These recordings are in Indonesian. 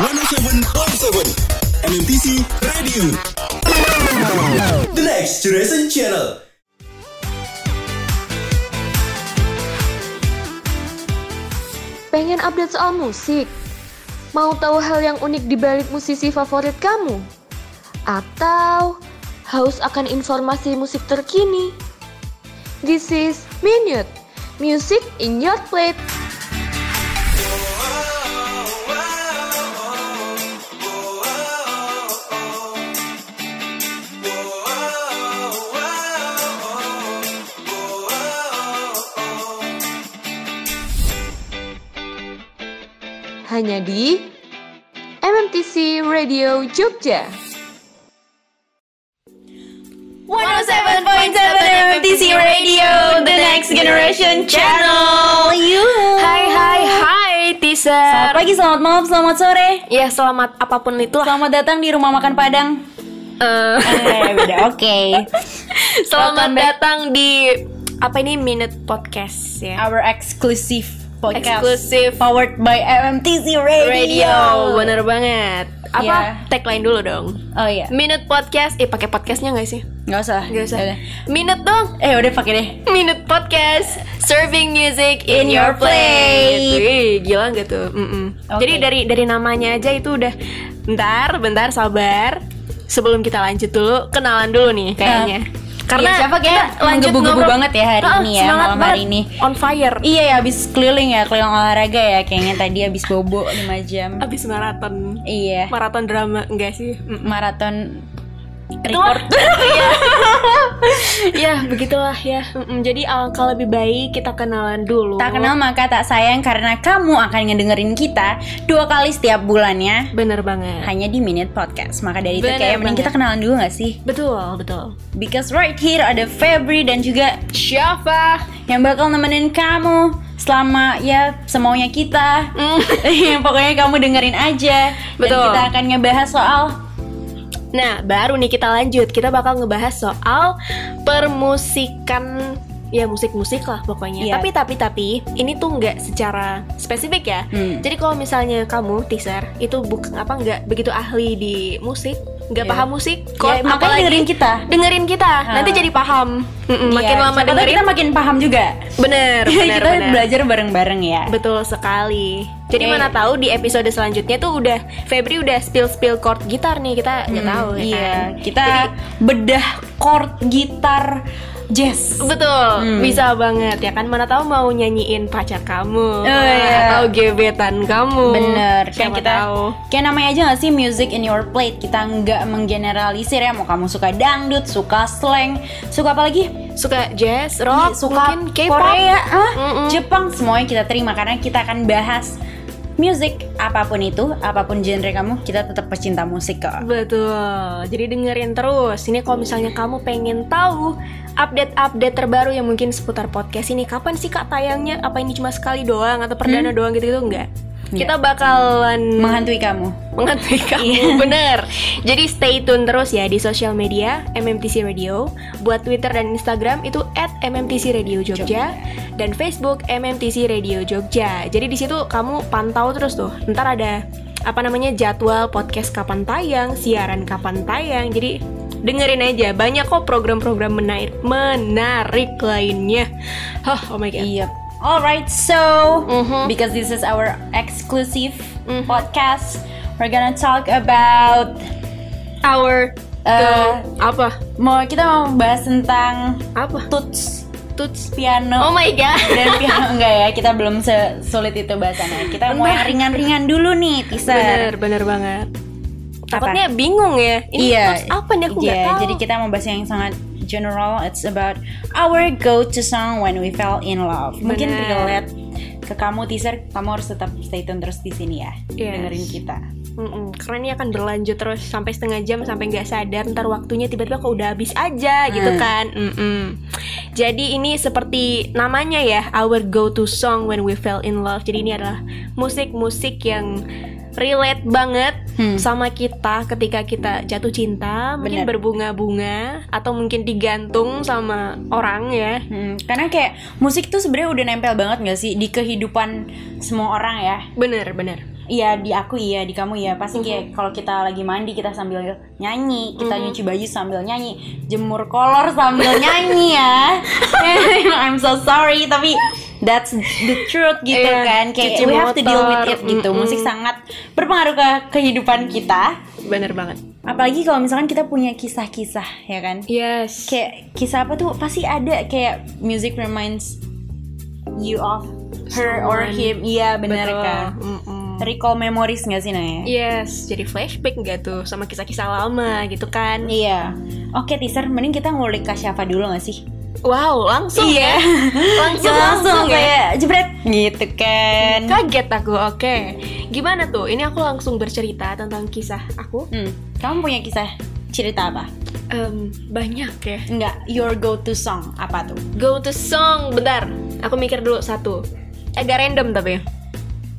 107.7 MMTC Radio. The Next Generation Channel. Pengen update soal musik? Mau tahu hal yang unik di balik musisi favorit kamu? Atau haus akan informasi musik terkini? This is Minute, Music in Your Plate. Hanya di MMTC Radio Jogja. 107.7 MTC Radio, the next generation channel. You. Hai hai hai teaser Selamat pagi, selamat malam, selamat sore. Ya selamat apa pun itu Selamat datang di rumah makan Padang. Eh, Eh, beda. Oke. Selamat Welcome back. datang di Apa ini Minute Podcast ya Our exclusive. Eksklusif Powered by MMTC Radio. Radio Bener banget Apa Ya. tagline dulu dong Oh iya. Minute Podcast Eh pakai podcastnya gak sih? Nggak usah. Gak usah Yaudah. Minute dong Eh, udah pakai deh. Minute Podcast Serving music in, In your plate. Wih, Gila gak tuh? Mm-mm. Oke. Jadi dari dari namanya aja itu udah Bentar, bentar, sabar Sebelum kita lanjut dulu Kenalan dulu nih kayaknya Karena siapa kayak menggebu-gebu banget ya hari Ah, ini ya, malam hari ini. On fire Iya ya, abis keliling ya, keliling olahraga ya, kayaknya tadi abis bobo 5 jam. Abis maraton Iya. Maraton drama Enggak sih Maraton Itulah. Ya begitulah ya Mm-mm. Jadi alangkah lebih baik kita kenalan dulu Tak kenal maka tak sayang karena kamu akan ngedengerin kita dua kali setiap bulannya Bener banget hanya di Minute Podcast. Maka dari itu kayak mending kita kenalan dulu gak sih? Betul, betul Because right here ada Febri dan juga Siapa? yang bakal nemenin kamu selama ya semaunya kita. Mm. Pokoknya kamu dengerin aja. Betul. Dan kita akan ngebahas soal Nah, baru nih kita lanjut. Kita bakal ngebahas soal permusikan ya musik-musik lah pokoknya. Iya. Tapi tapi tapi ini tuh nggak secara spesifik ya. Hmm. Jadi kalau misalnya kamu teaser itu bukan apa nggak begitu ahli di musik, nggak Iya. paham musik, kok makanya apalagi dengerin kita. dengerin kita. Nanti jadi paham. Mm-mm, makin Iya, lama siapa dengerin, kita makin paham juga. bener, bener, kita bener. belajar bareng-bareng ya. Betul sekali. Jadi Oke. mana tahu di episode selanjutnya tuh udah Febri udah spill spill chord gitar nih kita nggak Hmm, tahu ya iya, kan. kita Jadi- bedah chord gitar jazz. Betul, Hmm. bisa banget ya kan. Mana tahu mau nyanyiin pacar kamu Oh, iya. atau gebetan kamu. Bener, kan Siapa kita tahu. kayak namanya aja gak sih music in your plate kita nggak menggeneralisir ya mau kamu suka dangdut, suka slang, suka apa lagi? Suka jazz, rock, suka mungkin K-pop. Korea, ah, Mm-mm. Jepang semuanya kita terima karena kita akan bahas music apa pun itu, apa pun genre kamu, kita tetap pecinta musik kok. Betul. Jadi dengerin terus. Ini kalau misalnya kamu pengen tahu update-update terbaru yang mungkin seputar podcast ini, kapan sih kak tayangnya? Apa ini cuma sekali doang atau perdana doang gitu-gitu enggak? Kita bakalan Menghantui kamu. menghantui kamu Iya. bener. Jadi stay tune terus ya di sosial media MMTC Radio. Buat Twitter dan Instagram itu at MMTC Radio Jogja. Dan Facebook MMTC Radio Jogja. Jadi di situ kamu pantau terus tuh. Ntar ada apa namanya jadwal podcast kapan tayang siaran kapan tayang. Jadi dengerin aja. Banyak kok program-program menarik menarik lainnya. Hah, oh my god. Iya. Alright, so Mhm. because this is our exclusive Mhm. podcast, we're gonna talk about our ke- apa mau kita mau bahas tentang apa tuts tuts piano oh my god dan piano enggak ya kita belum sesulit itu bahasannya kita mau yang ringan-ringan dulu nih Bener, teaser bener banget. Takutnya bingung ya. Ini Iya. apa nih aku Iya, tahu. jadi kita mau bahas yang sangat general it's about our go-to song when we fell in love mungkin Bener. relate ke kamu teaser kamu harus tetap stay tune terus di sini ya Yes. dengerin kita Mm-mm, karena ini akan berlanjut terus sampai setengah jam sampai nggak sadar ntar waktunya tiba-tiba kok udah habis aja gitu Hmm. kan. Mm-mm. Jadi ini seperti namanya ya, our go-to song when we fell in love. Jadi ini adalah musik-musik yang relate banget Hmm. sama kita ketika kita jatuh cinta, mungkin Bener. berbunga-bunga atau mungkin digantung sama orang ya. Hmm, karena kayak musik tuh sebenarnya udah nempel banget gak sih di kehidupan semua orang ya Bener, bener. Iya di aku iya di kamu ya pasti kayak kalau kita lagi mandi kita sambil nyanyi kita nyuci baju sambil nyanyi jemur kolor sambil nyanyi ya I'm so sorry tapi that's the truth gitu Iya, kan kayak we have to deal with it gitu mm-mm. musik sangat berpengaruh ke kehidupan kita Bener banget. apalagi kalau misalkan kita punya kisah-kisah ya kan Yes. kayak kisah apa tuh pasti ada kayak music reminds you of her or Someone. him iya benar Betul. kan Mm-mm. recall memories nggak sih Naya? Yes, jadi flashback nggak tuh sama kisah-kisah lama gitu kan? Iya. Oke teaser, mending kita ngulik Kak Syafa dulu gak sih? Wow, langsung ya? langsung langsung ya? kayak jebret gitu kan. Kaget aku, oke. Gimana tuh? Ini aku langsung bercerita tentang kisah aku. Hmm, kamu punya kisah cerita apa? Em, banyak ya. Enggak, your go to song apa tuh? Go to song, bentar. Aku mikir dulu satu. Agak random tapi.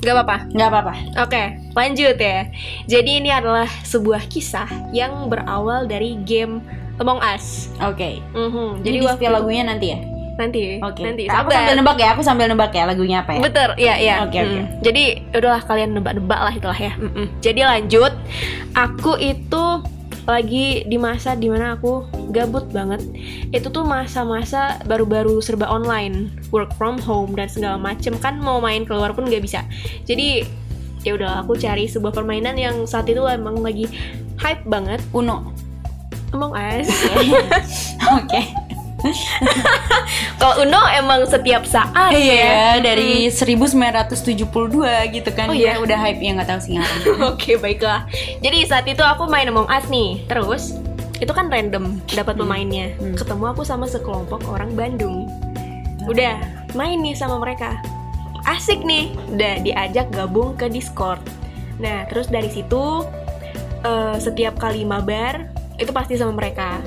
Gak apa-apa. Nggak apa-apa. Oke, lanjut ya. Jadi ini adalah sebuah kisah yang berawal dari game Among Us. Oke. Mhm, Jadi Jadi di waktu lagunya nanti ya? nanti, Oke. nanti. Aku sabar. sambil nebak ya, aku sambil nebak ya lagunya apa ya? Betul, iya iya. Oke, oke. Mm. Jadi udahlah kalian nebak-nebak lah itulah ya. Mm-mm. Jadi lanjut, aku itu lagi di masa di mana aku gabut banget. Itu tuh masa-masa baru-baru serba online, work from home dan segala macem kan mau main keluar pun nggak bisa. Jadi ya udah aku cari sebuah permainan yang saat itu emang lagi hype banget. Uno. Among Us. Oke. Kalau Uno emang setiap saat Iya, ya. dari 1972 gitu kan. Oh, Dia iya? udah hype ya nggak tahu sih ngapain. Oke baiklah. Jadi saat itu aku main Among Us nih. Terus itu kan random dapat pemainnya. Hmm. Ketemu aku sama sekelompok orang Bandung. Udah main nih sama mereka. Asik nih. Udah diajak gabung ke Discord. Nah terus dari situ eh, setiap kali mabar itu pasti sama mereka.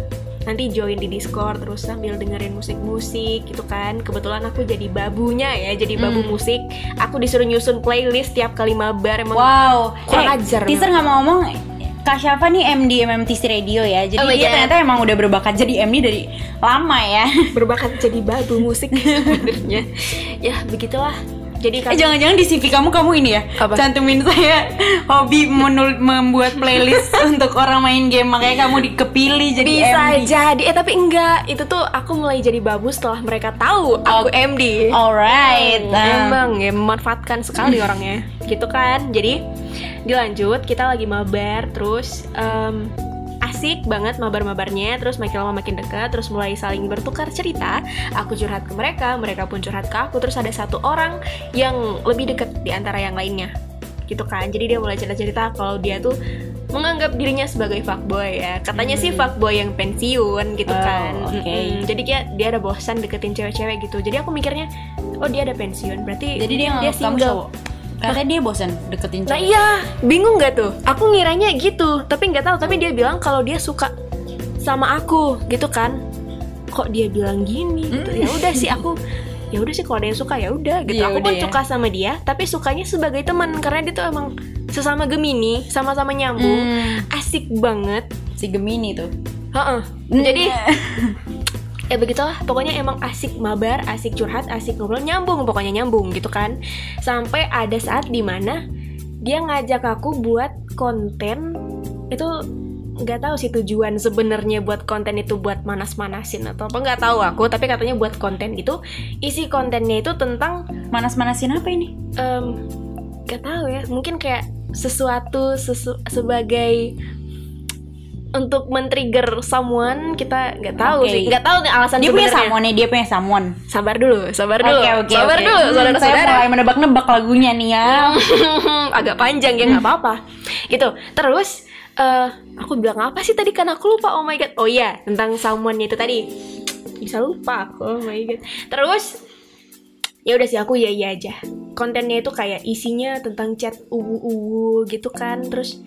Nanti join di Discord terus sambil dengerin musik-musik gitu kan. Kebetulan aku jadi babunya ya, jadi babu Hmm. musik. Aku disuruh nyusun playlist tiap kali mabar emang Wow, Kurang Eh, ajar Teaser nggak mau ngomong Kak Syafa nih MD MMTC Radio ya Jadi Oh dia God. ternyata emang udah berbakat jadi MD dari lama ya berbakat jadi babu musik sebenarnya ya begitulah jadi Eh kan jangan-jangan di CV kamu kamu ini ya? Apa? Cantumin saya hobi menul- membuat playlist untuk orang main game. Makanya kamu dikepilih jadi bisa MD jadi. Eh tapi enggak. Itu tuh aku mulai jadi babu setelah mereka tahu aku Oh. MD Alright. Hmm, um, emang ya memanfaatkan sekali orangnya. Gitu kan? Jadi dilanjut. Kita lagi mabar terus em, asik banget mabar-mabarnya terus makin lama makin dekat terus mulai saling bertukar cerita. Aku curhat ke mereka mereka pun curhat ke aku terus ada satu orang yang lebih dekat di antara yang lainnya. Gitu kan? Jadi dia mulai cerita-cerita kalau dia tuh menganggap dirinya sebagai fuckboy ya. Katanya sih fuckboy yang pensiun gitu Oh, kan. oke. Mm-mm. jadi dia dia ada bosan deketin cewek-cewek gitu. Jadi aku mikirnya oh dia ada pensiun. Berarti Jadi dia kamu single Katanya dia bosan deketin Nah cowok iya, bingung gak tuh? Aku ngiranya gitu, tapi nggak tahu. Tapi dia bilang kalau dia suka sama aku, gitu kan? Kok dia bilang gini? Gitu. Ya udah sih aku, ya udah sih kalau ada yang suka ya udah gitu. Ya aku pun ya. suka sama dia, tapi sukanya sebagai teman karena dia tuh emang sesama Gemini, sama-sama nyambung, Hmm, asik banget. Si Gemini tuh Heeh. Jadi ya begitulah. Pokoknya emang asik mabar asik curhat asik ngobrol nyambung pokoknya nyambung gitu kan. Sampai ada saat di mana dia ngajak aku buat konten itu nggak tahu sih tujuan sebenarnya buat konten itu buat manas-manasin atau apa nggak tahu aku tapi katanya buat konten gitu. Isi kontennya itu tentang Manas-manasin apa ini? em, nggak tahu ya. Mungkin kayak sesuatu sesu- sebagai untuk men-trigger someone kita nggak tahu Oke. sih. Nggak tahu nih alasan Dia punya sebenarnya. samon nih, dia punya samon sabar dulu sabar dulu. Oke oke sabar oke. dulu Hmm, Saya saudara-saudara mulai menebak-nebak lagunya nih ya. Agak panjang ya nggak apa-apa. Gitu. Terus eh aku bilang apa sih tadi? Kan aku lupa. Oh my god. Oh iya tentang someone itu tadi. Bisa lupa aku. Oh my god. Terus ya udah sih aku ya iya aja. Kontennya itu kayak isinya tentang chat uwu uwu gitu kan. Terus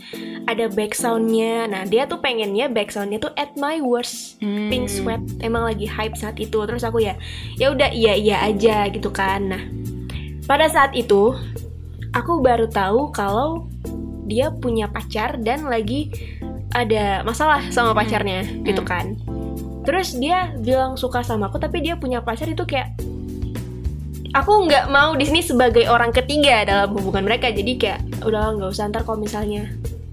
ada backsoundnya nah dia tuh pengennya backsoundnya tuh at my worst. Hmm. pink sweat. Emang lagi hype saat itu. Terus aku ya ya udah iya iya aja gitu kan. Nah pada saat itu aku baru tahu kalau dia punya pacar dan lagi ada masalah sama pacarnya gitu kan. Terus dia bilang suka sama aku tapi dia punya pacar itu kayak aku nggak mau di sini sebagai orang ketiga dalam hubungan mereka. Jadi kayak udah nggak usah ntar kalau misalnya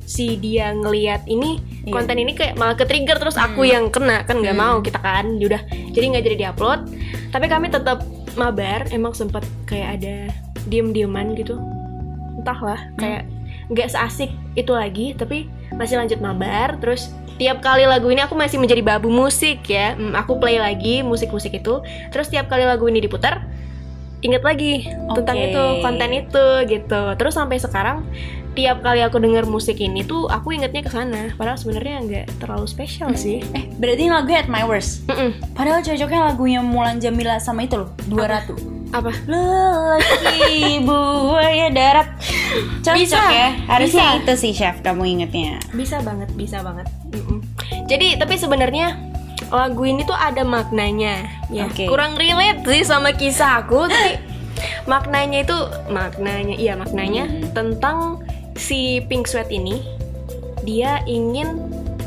si dia ngelihat ini Iya. konten ini kayak malah ke trigger terus aku yang kena. Kan nggak Hmm. mau kita kan udah. Jadi nggak jadi diupload. Tapi kami tetap mabar emang sempat kayak ada diem dieman gitu. Entahlah kayak nggak seasik itu lagi tapi masih lanjut mabar. Terus tiap kali lagu ini aku masih menjadi babu musik ya. Hmm, aku play lagi musik-musik itu. Terus tiap kali lagu ini diputar inget lagi tentang Oke. itu konten itu gitu terus sampai sekarang tiap kali aku denger musik ini tuh aku ingetnya ke sana padahal sebenarnya nggak terlalu spesial sih Eh, berarti lagunya At My Worst. Mm-mm. Padahal cocoknya lagunya Mulan Jamila sama itu loh, Dua Ratu. apa Lelaki buaya darat. Cocok Bisa, ya. Harusnya bisa. itu sih chef kamu ingetnya. bisa banget bisa banget Mm-mm. jadi tapi sebenarnya lagu ini tuh ada maknanya ya Oke. kurang relate sih sama kisah aku tapi maknanya itu maknanya iya maknanya Mm-mm. tentang si Pink Sweat ini dia ingin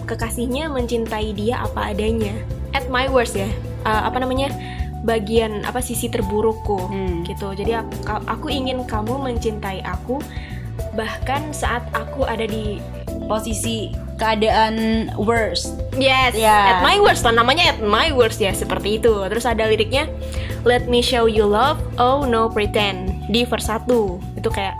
kekasihnya mencintai dia apa adanya at my worst ya Uh, apa namanya bagian apa sisi terburukku Hmm. gitu jadi aku, aku ingin kamu mencintai aku bahkan saat aku ada di Posisi keadaan worst. Yes, Ya. at my worst lah namanya at my worst ya seperti itu. Terus ada liriknya Let me show you love, oh no pretend di verse 1 itu kayak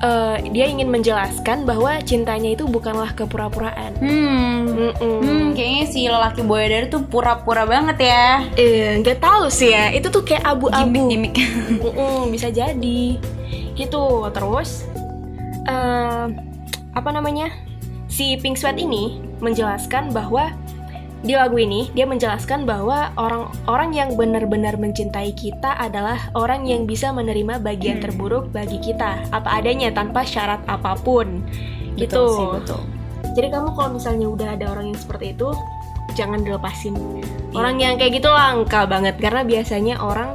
eh, dia ingin menjelaskan bahwa cintanya itu bukanlah kepura-puraan. Hmm. Mm-mm. Hmm, kayaknya si lelaki buaya darat tuh pura-pura banget ya. Eh, nggak tahu sih ya, itu tuh kayak abu-abu. Gimik-gimik. Mm-mm, bisa jadi gitu terus eh, apa namanya si Pink Sweat ini menjelaskan bahwa di lagu ini dia menjelaskan bahwa orang-orang yang benar-benar mencintai kita adalah orang yang bisa menerima bagian Hmm. terburuk bagi kita apa adanya tanpa syarat apa pun gitu Betul sih, betul. jadi kamu kalau misalnya udah ada orang yang seperti itu jangan dilepasin Iya. orang yang kayak gitu langka banget karena biasanya orang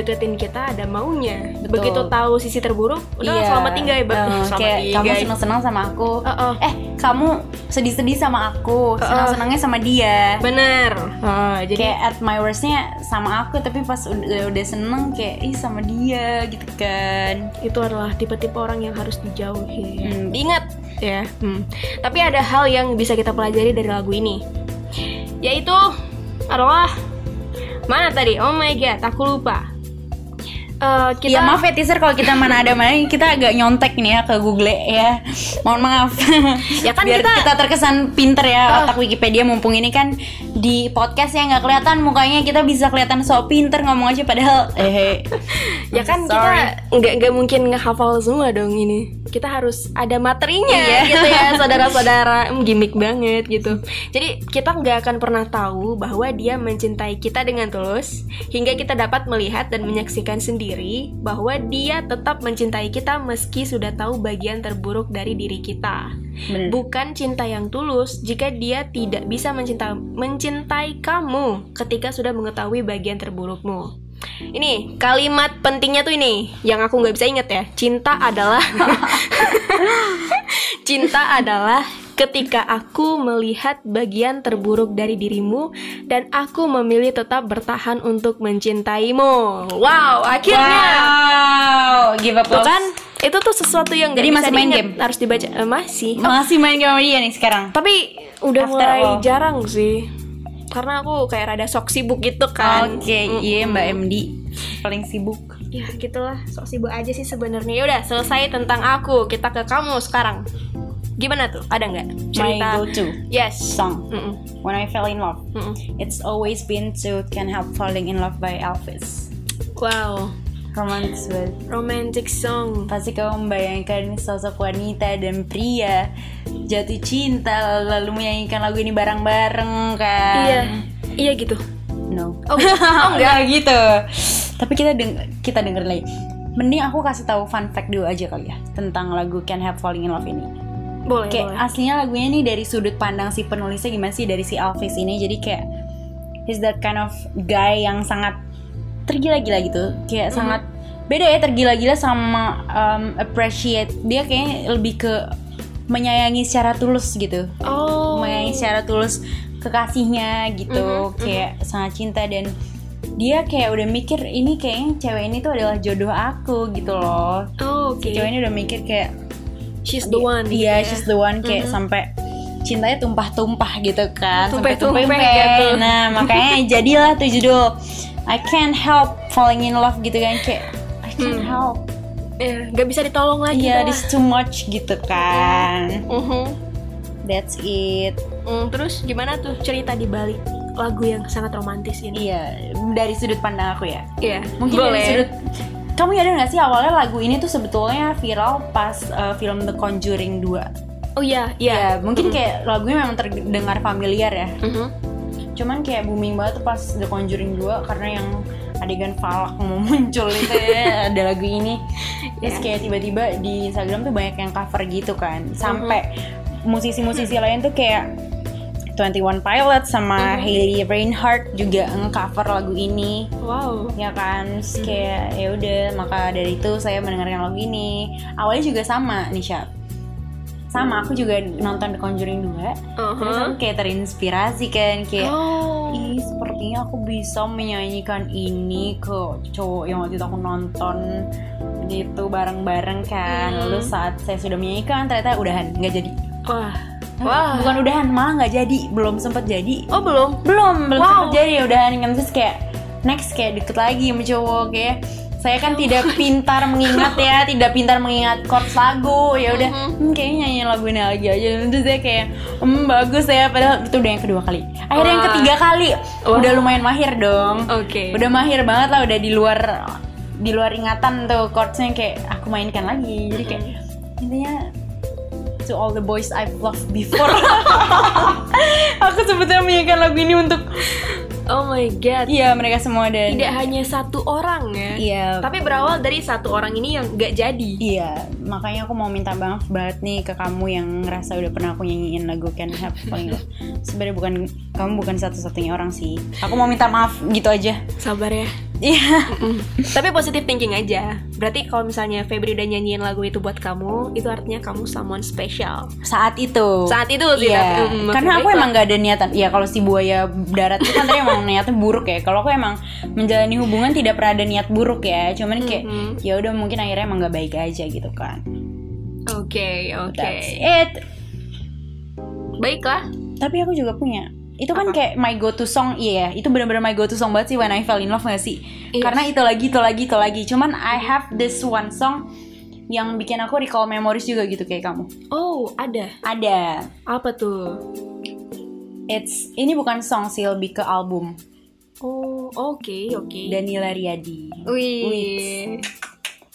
deketin kita ada maunya Betul. begitu tahu sisi terburuk udah Iya. selamat tinggal ya Bang. Selamat kayak tinggal kamu seneng-seneng sama aku. Heeh. Eh, kamu sedih-sedih sama aku, senang-senangnya sama dia. bener Oh, jadi kayak at my worstnya sama aku tapi pas udah, udah seneng kayak ih sama dia gitu kan itu adalah tipe-tipe orang yang harus dijauhi. Hmm. Diingat ya. Hmm. Tapi ada hal yang bisa kita pelajari dari lagu ini, yaitu adalah mana tadi? Oh my god, aku lupa. Eh, kita ya maaf ya teaser kalau kita mana ada mana kita agak nyontek nih ya ke Google ya mohon maaf Ya kan biar kita- kita, terkesan pinter ya otak Wikipedia mumpung ini kan di podcast yang nggak kelihatan mukanya kita bisa kelihatan sok pinter ngomong aja padahal eh ya kan Sorry. kita nggak nggak mungkin ngehafal semua dong ini. Kita harus ada materinya Iya. gitu ya, saudara-saudara. Gimmick banget gitu. Jadi kita nggak akan pernah tahu bahwa dia mencintai kita dengan tulus hingga kita dapat melihat dan menyaksikan sendiri bahwa dia tetap mencintai kita meski sudah tahu bagian terburuk dari diri kita. bener. Bukan cinta yang tulus jika dia tidak bisa mencinta mencintai kamu ketika sudah mengetahui bagian terburukmu. Ini kalimat pentingnya tuh ini yang aku nggak bisa inget ya. Cinta adalah cinta adalah ketika aku melihat bagian terburuk dari dirimu dan aku memilih tetap bertahan untuk mencintaimu. Wow, akhirnya. wow give up Tuh kan itu tuh sesuatu yang nggak Jadi bisa masih main diingat, game? harus dibaca Eh, masih masih main game sama dia nih sekarang tapi udah After mulai all. jarang sih karena aku kayak rada sok sibuk gitu kan. Oke iya Mbak MD paling sibuk. Ya gitulah. Sok sibuk aja sih sebenarnya. Ya udah selesai tentang aku. Kita ke kamu sekarang. Gimana tuh? Ada nggak my cerita? go to yes. song. Mm-mm, when I fell in love. Mm-mm. It's always been to Can't Help Falling in Love by Elvis. wow. Romantic banget. romantic song. Pasti kamu membayangkan sosok wanita dan pria jatuh cinta lalu menyanyikan lagu ini bareng-bareng kan? iya iya gitu No. oh, oh enggak gitu. Tapi kita deng kita denger lagi. Mending aku kasih tahu fun fact dulu aja kali ya tentang lagu Can't Help Falling in Love ini. boleh kayak boleh aslinya lagunya nih dari sudut pandang si penulisnya gimana sih dari si Elvis ini jadi kayak he's that kind of guy yang sangat tergila-gila gitu kayak sangat beda ya tergila-gila sama um, appreciate dia kayaknya lebih ke menyayangi secara tulus gitu oh menyayangi secara tulus kekasihnya gitu Mhm, kayak sangat cinta dan dia kayak udah mikir ini kayaknya cewek ini tuh adalah jodoh aku gitu loh Oh, oke. si cewek ini udah mikir kayak She's the one. gitu iya ya. she's the one kayak sampai cintanya tumpah-tumpah gitu kan tumpeh-tumpeh. gitu. nah makanya jadilah tuh judul I can't help falling in love gitu kan kayak I can't help Eh, nggak bisa ditolong lagi. iya dah. this too much gitu kan Mhm. that's it Mm, terus gimana tuh cerita di balik lagu yang sangat romantis ini? iya dari sudut pandang aku ya Iya. mungkin boleh. dari sudut kamu nyadar gak sih awalnya lagu ini tuh sebetulnya viral pas uh, film The Conjuring 2 Oh iya, ya iya. mungkin kayak lagunya memang terdengar familiar ya Mhm. cuman kayak booming banget tuh pas The Conjuring 2 karena yang adegan falak mau muncul itu ya ada lagu ini. Terus Iya. kayak tiba-tiba di Instagram tuh banyak yang cover gitu kan. Sampai musisi-musisi lain tuh kayak 21 Pilots sama Hailey Reinhardt juga nge-cover lagu ini. Wow. ya kan? Terus kayak ya udah maka dari itu saya mendengarkan lagu ini. Awalnya juga sama Nisha sama aku juga nonton The Conjuring 2 terus aku kayak terinspirasi kan kayak Oh. ih sepertinya aku bisa menyanyikan ini ke cowok yang waktu itu aku nonton gitu bareng-bareng kan lalu saat saya sudah menyanyikan ternyata udahan nggak jadi Wah. Wah. bukan udahan malah nggak jadi belum sempet jadi Oh belum. belum belum Wow. sempet jadi udahan kan terus kayak next kayak deket lagi sama cowok kayak saya kan tidak pintar mengingat ya tidak pintar mengingat chords lagu. Ya udah hmm, kayaknya nyanyiin lagu ini lagi aja. Terus saya kayak hmm, bagus ya. Padahal itu udah yang kedua kali. Akhirnya yang Wah. ketiga kali. Wah. udah lumayan mahir dong. Oke. udah mahir banget lah udah di luar di luar ingatan tuh chordsnya kayak aku mainkan lagi. Jadi kayak intinya to all the boys I've loved before aku sebetulnya menyanyikan lagu ini untuk Oh my god. iya mereka semua dan Tidak hanya satu orang ya. iya Tapi berawal dari satu orang ini yang nggak jadi. Iya, makanya aku mau minta maaf banget nih ke kamu yang ngerasa udah pernah aku nyanyiin lagu Can Have Falling Love. Sebenarnya bukan kamu bukan satu-satunya orang sih. Aku mau minta maaf gitu aja. Sabar ya. Iya. Tapi positive thinking aja. Berarti kalau misalnya Febri udah nyanyiin lagu itu buat kamu, itu artinya kamu someone special. Saat itu. Saat itu sih. Iya. tapi, mm, Karena aku itu- emang gak ada niatan. Iya, kalau si buaya darat itu kan tadi emang niatnya buruk ya. Kalau aku emang menjalani hubungan tidak pernah ada niat buruk ya. Cuman kayak Mhm. ya udah mungkin akhirnya emang gak baik aja gitu kan. Oke, oke. That's it. Baiklah. Tapi aku juga punya. Itu kan kayak my go to song, iya. Itu benar-benar my go to song banget sih when I fell in love gak sih? Iya. Karena itu lagi, itu lagi, itu lagi. Cuman I have this one song yang bikin aku recall memories juga gitu kayak kamu. Oh, ada. Ada. Apa tuh? It's ini bukan song sih, lebih ke album Oh, oke, oke. Danila Riyadi. Wih.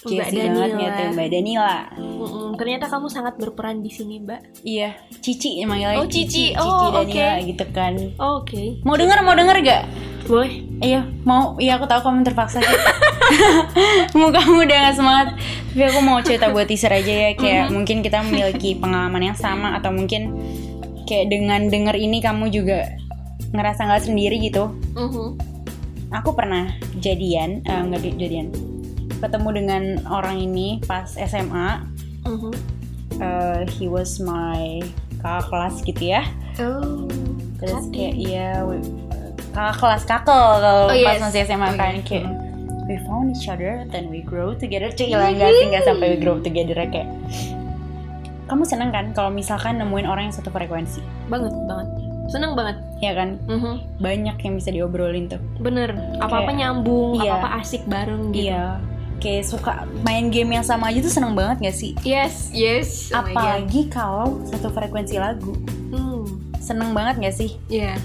Mbak banget Danila. ya tuh Mbak Danila. Mm-mm, ternyata kamu sangat berperan di sini, Mbak. Iya, Cici manggilnya Oh, Cici. Cici Oh, Danila oke. gitu kan. Oke. Mau denger mau denger gak? Boleh. Iya, mau. Iya, aku tahu kamu terpaksa mau kamu udah gak semangat. Tapi aku mau cerita buat teaser aja ya. Kayak mungkin kita memiliki pengalaman yang sama atau mungkin kayak dengan denger ini kamu juga ngerasa nggak sendiri gitu. Mhm. Aku pernah jadian, eh, nggak di- jadian, ketemu dengan orang ini pas SMA. Mhm. Eh, he was my kakak kelas gitu ya. Oh. Terus kayak iya kakak kelas kakel kalau Oh, pas yes. masih SMA Oh, kan iya. kayak we found each other then we grow together cuy lah enggak sih enggak sampai we grow together kayak kamu seneng kan kalau misalkan nemuin orang yang satu frekuensi Banget, banget. Seneng banget. ya kan Mhm. banyak yang bisa diobrolin tuh Bener. Apa-apa Kayak- nyambung, iya. apa-apa asik bareng gitu. iya kayak suka main game yang sama aja tuh seneng banget gak sih Yes, yes. Oh apalagi kalau satu frekuensi lagu Hmm. seneng banget gak sih Iya.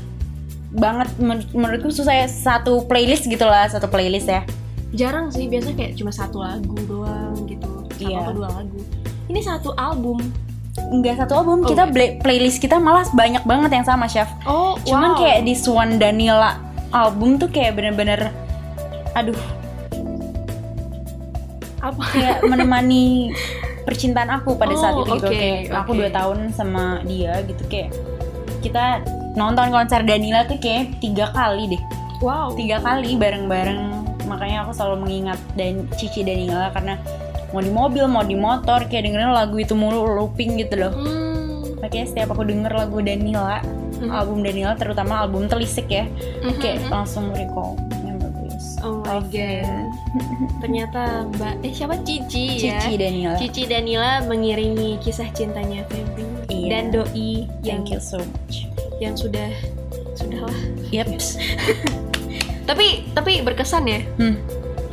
banget men- menurutku susah ya satu playlist gitu lah satu playlist ya Jarang sih, biasa kayak cuma satu lagu doang gitu. Satu Iya. atau dua lagu. Ini satu album. Enggak satu album, Oh, kita play- playlist kita malah banyak banget yang sama, Chef. Oh, Cuman kayak di Swan Danila album tuh kayak bener-bener aduh, apa? kayak menemani percintaan aku pada saat Oh, itu gitu. oke, Kayak aku oke. dua tahun sama dia gitu kayak kita nonton konser Danila tuh kayak tiga kali deh. Wow. Tiga kali bareng-bareng. Makanya aku selalu mengingat dan Cici Danila karena mau di mobil, mau di motor kayak dengerin lagu itu mulu looping gitu loh. Hmm. Makanya setiap aku denger lagu Danila, Mhm. album Danila terutama album Telisik ya, Mhm. kayak langsung recall. Oh my Oke. god. Ternyata Mbak eh siapa Cici, ya. Cici Danila. Cici Danila mengiringi kisah cintanya Febri Iya. dan doi yang Thank you so much. yang sudah sudahlah. Yeps. Tapi tapi berkesan ya Hmm.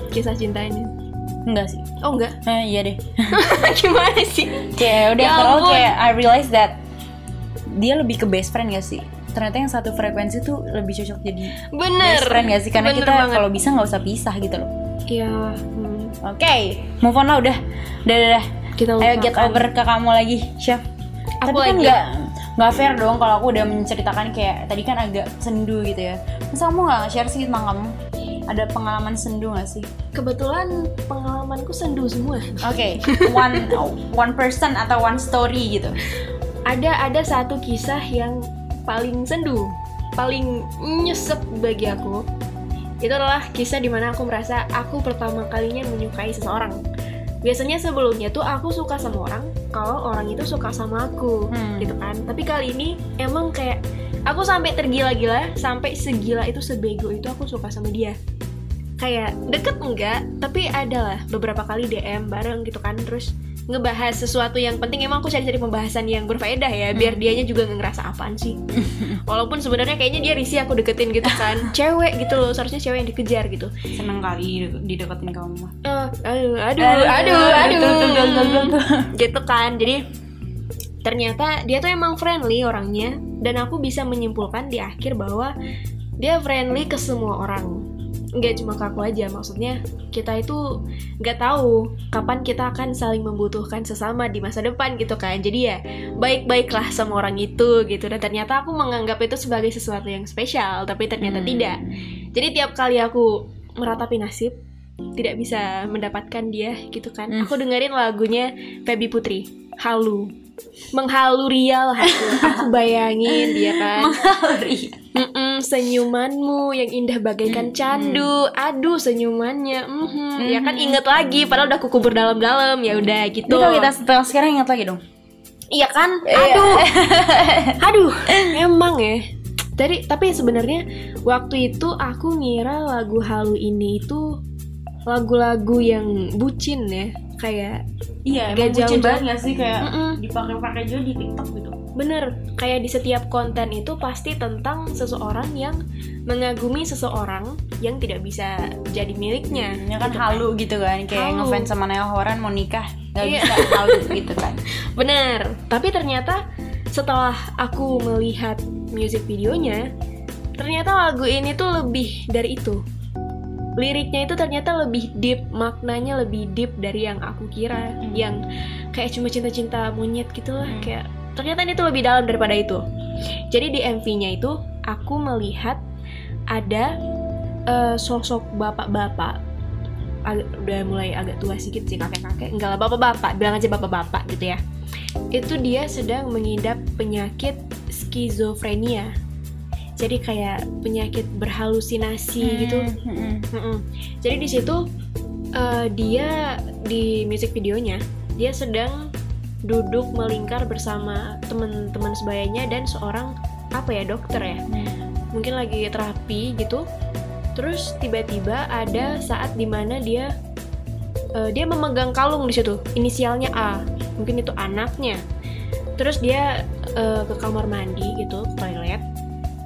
kisah cintanya. Enggak sih. Oh enggak. Eh, iya deh. Gimana sih? kayak udah Ya kayak I realize that dia lebih ke best friend gak sih? Ternyata yang satu frekuensi tuh lebih cocok jadi Bener. best friend gak sih? Karena Bener kita kalau bisa nggak usah pisah gitu loh. Iya. hmm. Oke, move on lah udah. Udah, udah, udah. Kita Ayo get over ke kamu lagi, chef. Aku Tapi kan nggak nggak fair dong kalau aku udah menceritakan kayak tadi kan agak sendu gitu ya. Masa kamu nggak share sih tentang kamu? Ada pengalaman sendu gak sih? Kebetulan pengalamanku sendu semua. Oke, one one person atau one story gitu. Ada ada satu kisah yang paling sendu, paling nyesek bagi aku. Itu adalah kisah di mana aku merasa aku pertama kalinya menyukai seseorang. Biasanya sebelumnya tuh aku suka sama orang kalau orang itu suka sama aku, Hmm. gitu kan. Tapi kali ini emang kayak aku sampai tergila-gila, sampai segila itu sebego itu aku suka sama dia. Kayak deket enggak, tapi adalah beberapa kali DM bareng gitu kan. Terus ngebahas sesuatu yang penting. Emang aku cari-cari pembahasan yang berfaedah ya biar dianya juga ngerasa apaan sih. Walaupun sebenarnya kayaknya dia risih aku deketin gitu kan. Cewek gitu loh seharusnya cewek yang dikejar gitu. Seneng kali dideketin kamu mah. Eh, aduh aduh aduh aduh Tuh, tuh, tuh, tuh, tuh, tuh. gitu kan. Jadi ternyata dia tuh emang friendly orangnya. Dan aku bisa menyimpulkan di akhir bahwa dia friendly ke semua orang nggak cuma ke aku aja maksudnya kita itu nggak tahu kapan kita akan saling membutuhkan sesama di masa depan gitu kan. Jadi ya baik-baiklah sama orang itu gitu. Dan ternyata aku menganggap itu sebagai sesuatu yang spesial tapi ternyata Hmm. tidak. Jadi tiap kali aku meratapi nasib tidak bisa mendapatkan dia gitu kan. Hmm. aku dengerin lagunya Feby Putri halu. Menghalu Ria lah aku. Aku bayangin dia kan. Menghalu Senyumanmu yang indah bagaikan candu aduh senyumannya mhm. ya kan inget lagi padahal udah kukubur dalam-dalam ya udah gitu Itu kalau kita setelah sekarang ingat lagi dong. Iya kan? Aduh. Aduh, emang ya. Dari tapi sebenarnya waktu itu aku ngira lagu halu ini itu lagu-lagu yang bucin ya, kayak Iya, Gak bucin jauh-jauh. banget gak sih kayak Mm-mm. dipakai-pakai juga di TikTok gitu. Bener kayak di setiap konten itu pasti tentang seseorang yang mengagumi seseorang yang tidak bisa jadi miliknya. Ya kan gitu halu gitu kan, kayak Halu. ngefans sama Niall Horan mau nikah gak Iya. bisa halu gitu kan. Bener, tapi ternyata setelah aku melihat music videonya, ternyata lagu ini tuh lebih dari itu. Liriknya itu ternyata lebih deep, maknanya lebih deep dari yang aku kira, Hmm. yang kayak cuma cinta-cinta monyet gitu lah, Hmm. kayak ternyata ini tuh lebih dalam daripada itu. Jadi di MV-nya itu aku melihat ada eh, sosok bapak-bapak agak, udah mulai agak tua sedikit sih kakek-kakek enggak lah bapak-bapak bilang aja bapak-bapak gitu ya itu dia sedang mengidap penyakit skizofrenia jadi kayak penyakit berhalusinasi gitu Hmm, hmm. Mm-mm. jadi di situ eh, dia di music videonya dia sedang duduk melingkar bersama teman-teman sebayanya dan seorang apa ya dokter ya? Mungkin lagi terapi gitu. Terus tiba-tiba ada saat di mana dia eh, dia memegang kalung di situ. Inisialnya A. Mungkin itu anaknya. Terus dia eh, ke kamar mandi gitu ke toilet.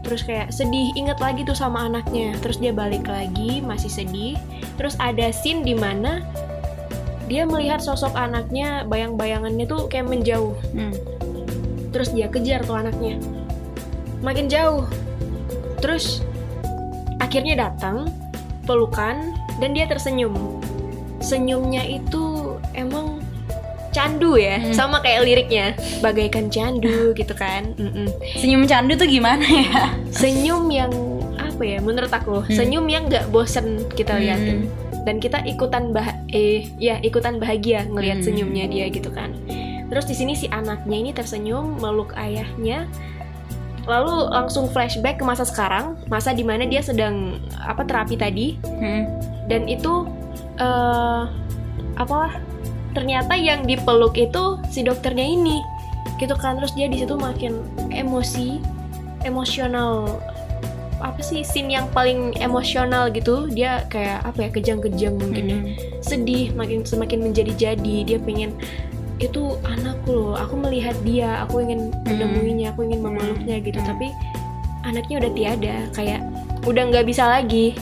Terus kayak sedih inget lagi tuh sama anaknya. Terus dia balik lagi masih sedih. Terus ada scene di mana dia melihat sosok anaknya bayang-bayangannya tuh kayak menjauh Hmm. terus dia kejar tuh anaknya makin jauh terus akhirnya datang pelukan dan dia tersenyum senyumnya itu emang candu ya Hmm. sama kayak liriknya bagaikan candu gitu kan Mm-mm. Senyum candu tuh gimana ya? senyum yang apa ya menurut aku Hmm. senyum yang nggak bosen kita Hmm. liatin dan kita ikutan bah eh ya ikutan bahagia ngelihat Hmm. senyumnya dia gitu kan. Terus di sini si anaknya ini tersenyum meluk ayahnya. Lalu langsung flashback ke masa sekarang masa di mana dia sedang apa terapi tadi. Hmm. dan itu eh apa ternyata yang dipeluk itu si dokternya ini. Gitu kan terus dia di situ makin emosi emosional apa sih scene yang paling emosional gitu dia kayak apa ya kejang-kejang mungkin ya. Sedih makin semakin menjadi-jadi dia pengen itu anakku loh aku melihat dia aku ingin menemuinya aku ingin memeluknya gitu. Hmm. tapi anaknya udah tiada kayak udah nggak bisa lagi.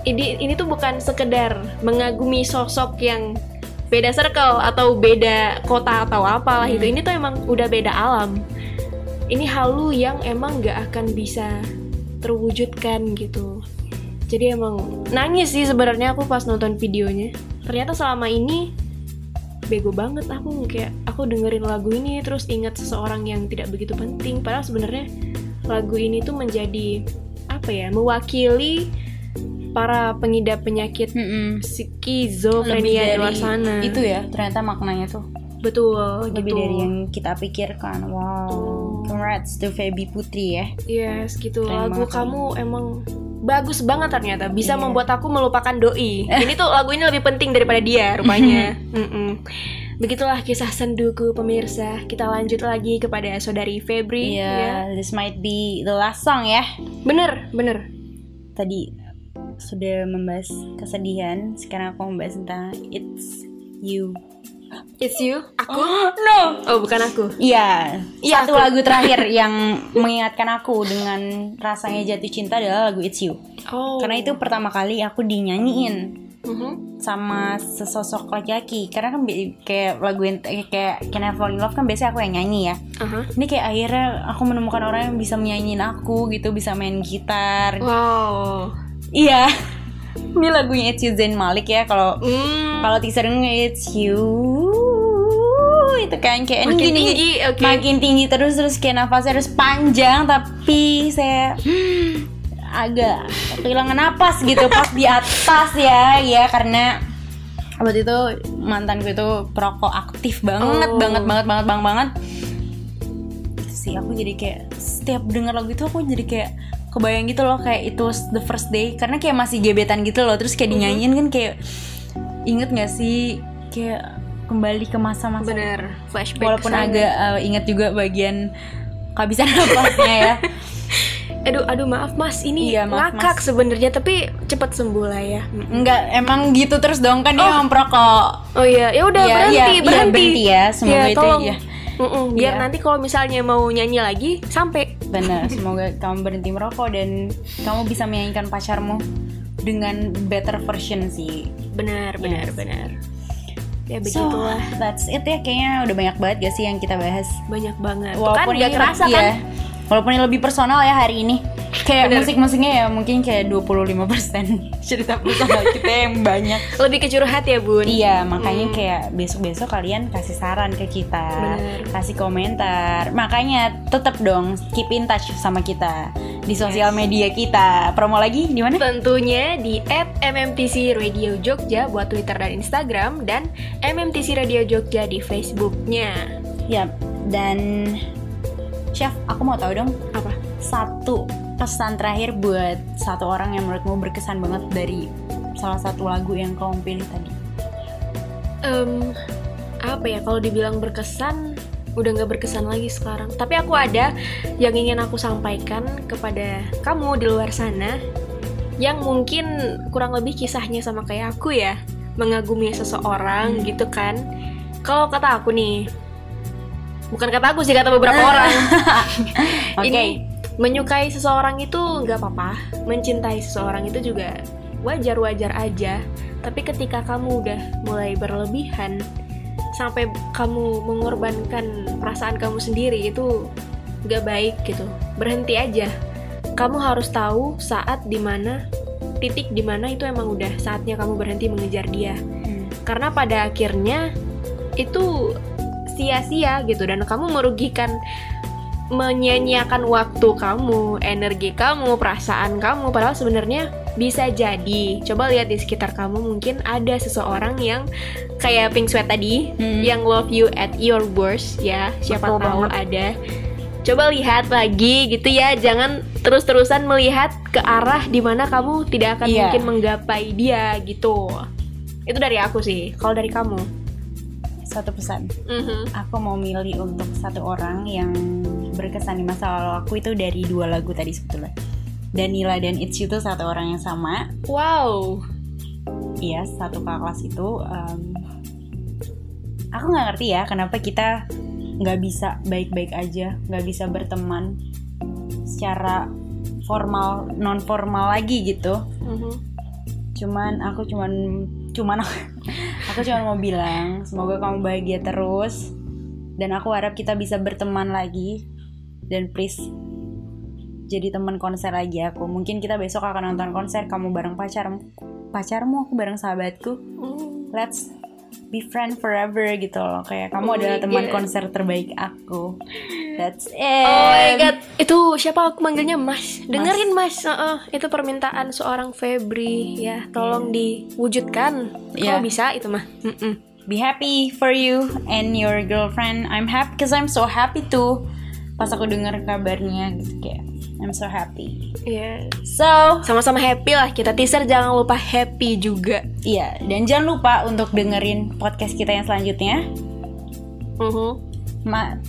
Ini ini tuh bukan sekedar mengagumi sosok yang beda circle atau beda kota atau apalah itu Hmm. ini tuh emang udah beda alam. Ini halu yang emang nggak akan bisa terwujudkan gitu. Jadi emang nangis sih sebenarnya aku pas nonton videonya. Ternyata selama ini bego banget aku kayak aku dengerin lagu ini terus ingat seseorang yang tidak begitu penting. Padahal sebenarnya lagu ini tuh menjadi apa ya mewakili para pengidap penyakit Mm-mm. skizofrenia di luar sana. itu ya ternyata maknanya tuh. Betul lebih gitu. dari yang kita pikirkan wow congrats to Feby Putri ya. Yes gitu. Keren lagu kamu emang bagus banget ternyata. Bisa Iya. membuat aku melupakan doi. Ini tuh lagu ini lebih penting daripada dia rupanya. Mm-mm. begitulah kisah senduku pemirsa. Kita lanjut lagi kepada saudari Febri Iya, ya. this might be the last song ya. bener bener. Tadi sudah membahas kesedihan, sekarang aku membahas tentang It's You. It's you aku no. oh bukan aku Iya, Iya, satu aku. lagu terakhir yang mengingatkan aku dengan rasanya jatuh cinta adalah lagu It's You. oh Karena itu pertama kali aku dinyanyiin Mhm. sama sesosok laki-laki. Karena kan bi- kayak lagu yang eh, kayak Can I Fall in Love kan biasanya aku yang nyanyi ya. Aha. Ini kayak akhirnya aku menemukan orang yang bisa menyanyiin aku gitu, bisa main gitar. wow Iya. Ini lagunya It's You Zayn Malik ya. Kalau Hmm. kalau teasernya It's You itu kan kayak Makin gini, tinggi, oke. makin tinggi terus terus kayak nafasnya harus panjang tapi saya agak kehilangan napas gitu pas di atas ya ya karena waktu itu mantanku itu perokok aktif banget Oh. banget banget banget banget banget sih aku jadi kayak setiap dengar lagu itu aku jadi kayak kebayang gitu loh kayak itu the first day karena kayak masih gebetan gitu loh terus kayak dinyanyiin kan kayak inget gak sih kayak kembali ke masa-masa bener flashback walaupun ke sana. agak uh, inget juga bagian kehabisan napasnya ya aduh aduh maaf mas ini Iya, maaf, ngakak sebenarnya tapi cepet sembuh lah ya enggak emang gitu terus dong kan dia emang perokok oh iya ya udah Iya, berhenti iya, berhenti berhenti ya. Semoga Iya, itu tolong. ya. Mm-mm, biar Iya. nanti kalau misalnya mau nyanyi lagi sampai benar semoga kamu berhenti merokok dan kamu bisa menyanyikan pacarmu dengan better version sih benar benar Yes. benar ya So, begitulah. that's it ya kayaknya udah banyak banget gak sih yang kita bahas? Banyak banget. Tuh kan Walaupun nggak ini kerasa iya. kan? Walaupun ini lebih personal ya hari ini. Kayak musik-musiknya ya mungkin kayak 25% cerita personal kita yang banyak. Lebih ke curhat ya bun? Iya makanya Hmm. kayak besok-besok kalian kasih saran ke kita Bener. Kasih komentar. Makanya tetap dong keep in touch sama kita Di sosial media kita Promo lagi di mana? Tentunya di @mmtc Radio Jogja buat Twitter dan Instagram dan MMTC Radio Jogja di Facebooknya. Ya dan Chef aku mau tahu dong Apa? Satu pesan terakhir buat satu orang yang menurutmu berkesan banget dari salah satu lagu yang kamu pilih tadi Em, apa ya kalau dibilang berkesan udah nggak berkesan lagi sekarang. Tapi aku ada yang ingin aku sampaikan kepada kamu di luar sana yang mungkin kurang lebih kisahnya sama kayak aku ya mengagumi seseorang gitu kan. Kalau kata aku nih, bukan kata aku sih kata beberapa orang. Oke Ini menyukai seseorang itu nggak apa-apa, mencintai seseorang itu juga wajar-wajar aja. Tapi ketika kamu udah mulai berlebihan sampai kamu mengorbankan perasaan kamu sendiri itu nggak baik gitu. Berhenti aja. Kamu harus tahu saat di mana titik di mana itu emang udah saatnya kamu berhenti mengejar dia. Hmm. Karena pada akhirnya itu sia-sia gitu dan kamu merugikan menyanyiakan waktu kamu, energi kamu, perasaan kamu padahal sebenarnya bisa jadi. Coba lihat di sekitar kamu mungkin ada seseorang yang kayak Pink Sweat tadi Hmm. yang love you at your worst ya. Siapa Betul tahu banget. ada. Coba lihat lagi gitu ya, jangan terus-terusan melihat ke arah di mana kamu tidak akan Iya. mungkin menggapai dia gitu. Itu dari aku sih. Kalau dari kamu? Satu pesan Mhm. Aku mau milih untuk satu orang yang berkesan di masa lalu aku itu dari dua lagu tadi sebetulnya Danila dan Itzy itu satu orang yang sama Wow. Iya satu kakak kelas itu em, Aku nggak ngerti ya kenapa kita nggak bisa baik-baik aja nggak bisa berteman secara formal non formal lagi gitu Mhm. cuman aku cuman cuman aku cuman mau bilang semoga kamu bahagia terus dan aku harap kita bisa berteman lagi dan please jadi teman konser lagi aku mungkin kita besok akan nonton konser kamu bareng pacarmu pacarmu aku bareng sahabatku Hmm. let's be friend forever gitu loh kayak kamu Oh adalah teman God. konser terbaik aku that's it Oh my god, itu siapa aku manggilnya Mas? Dengerin Mas, Heeh, itu permintaan seorang Febri ya, tolong diwujudkan. Iya. Kalau bisa itu mah. Mm-mm. be happy for you and your girlfriend. I'm happy because I'm so happy too. Pas aku dengar kabarnya gitu kayak I'm so happy. Iya. So, Sama-sama happy lah kita teaser jangan lupa happy juga. iya dan jangan lupa untuk dengerin podcast kita yang selanjutnya. Mhm. Ma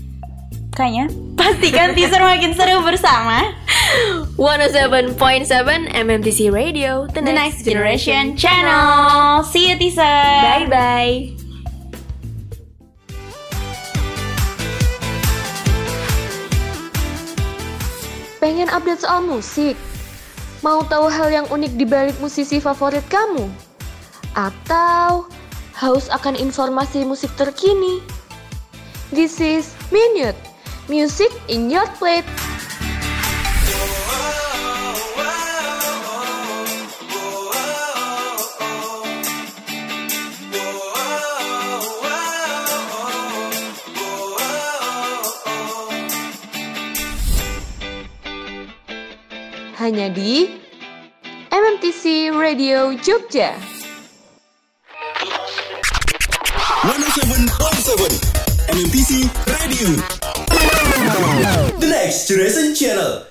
Kayaknya pastikan teaser makin seru bersama 107.7 MMTC Radio, the, The Next Generation Channel. See you teaser. Bye bye. Pengen update soal musik? Mau tahu hal yang unik di balik musisi favorit kamu? Atau haus akan informasi musik terkini? This is Minute, music in your plate. Hanya di MMTC Radio Jogja. 107.7 MMTC Radio The Next Generation Channel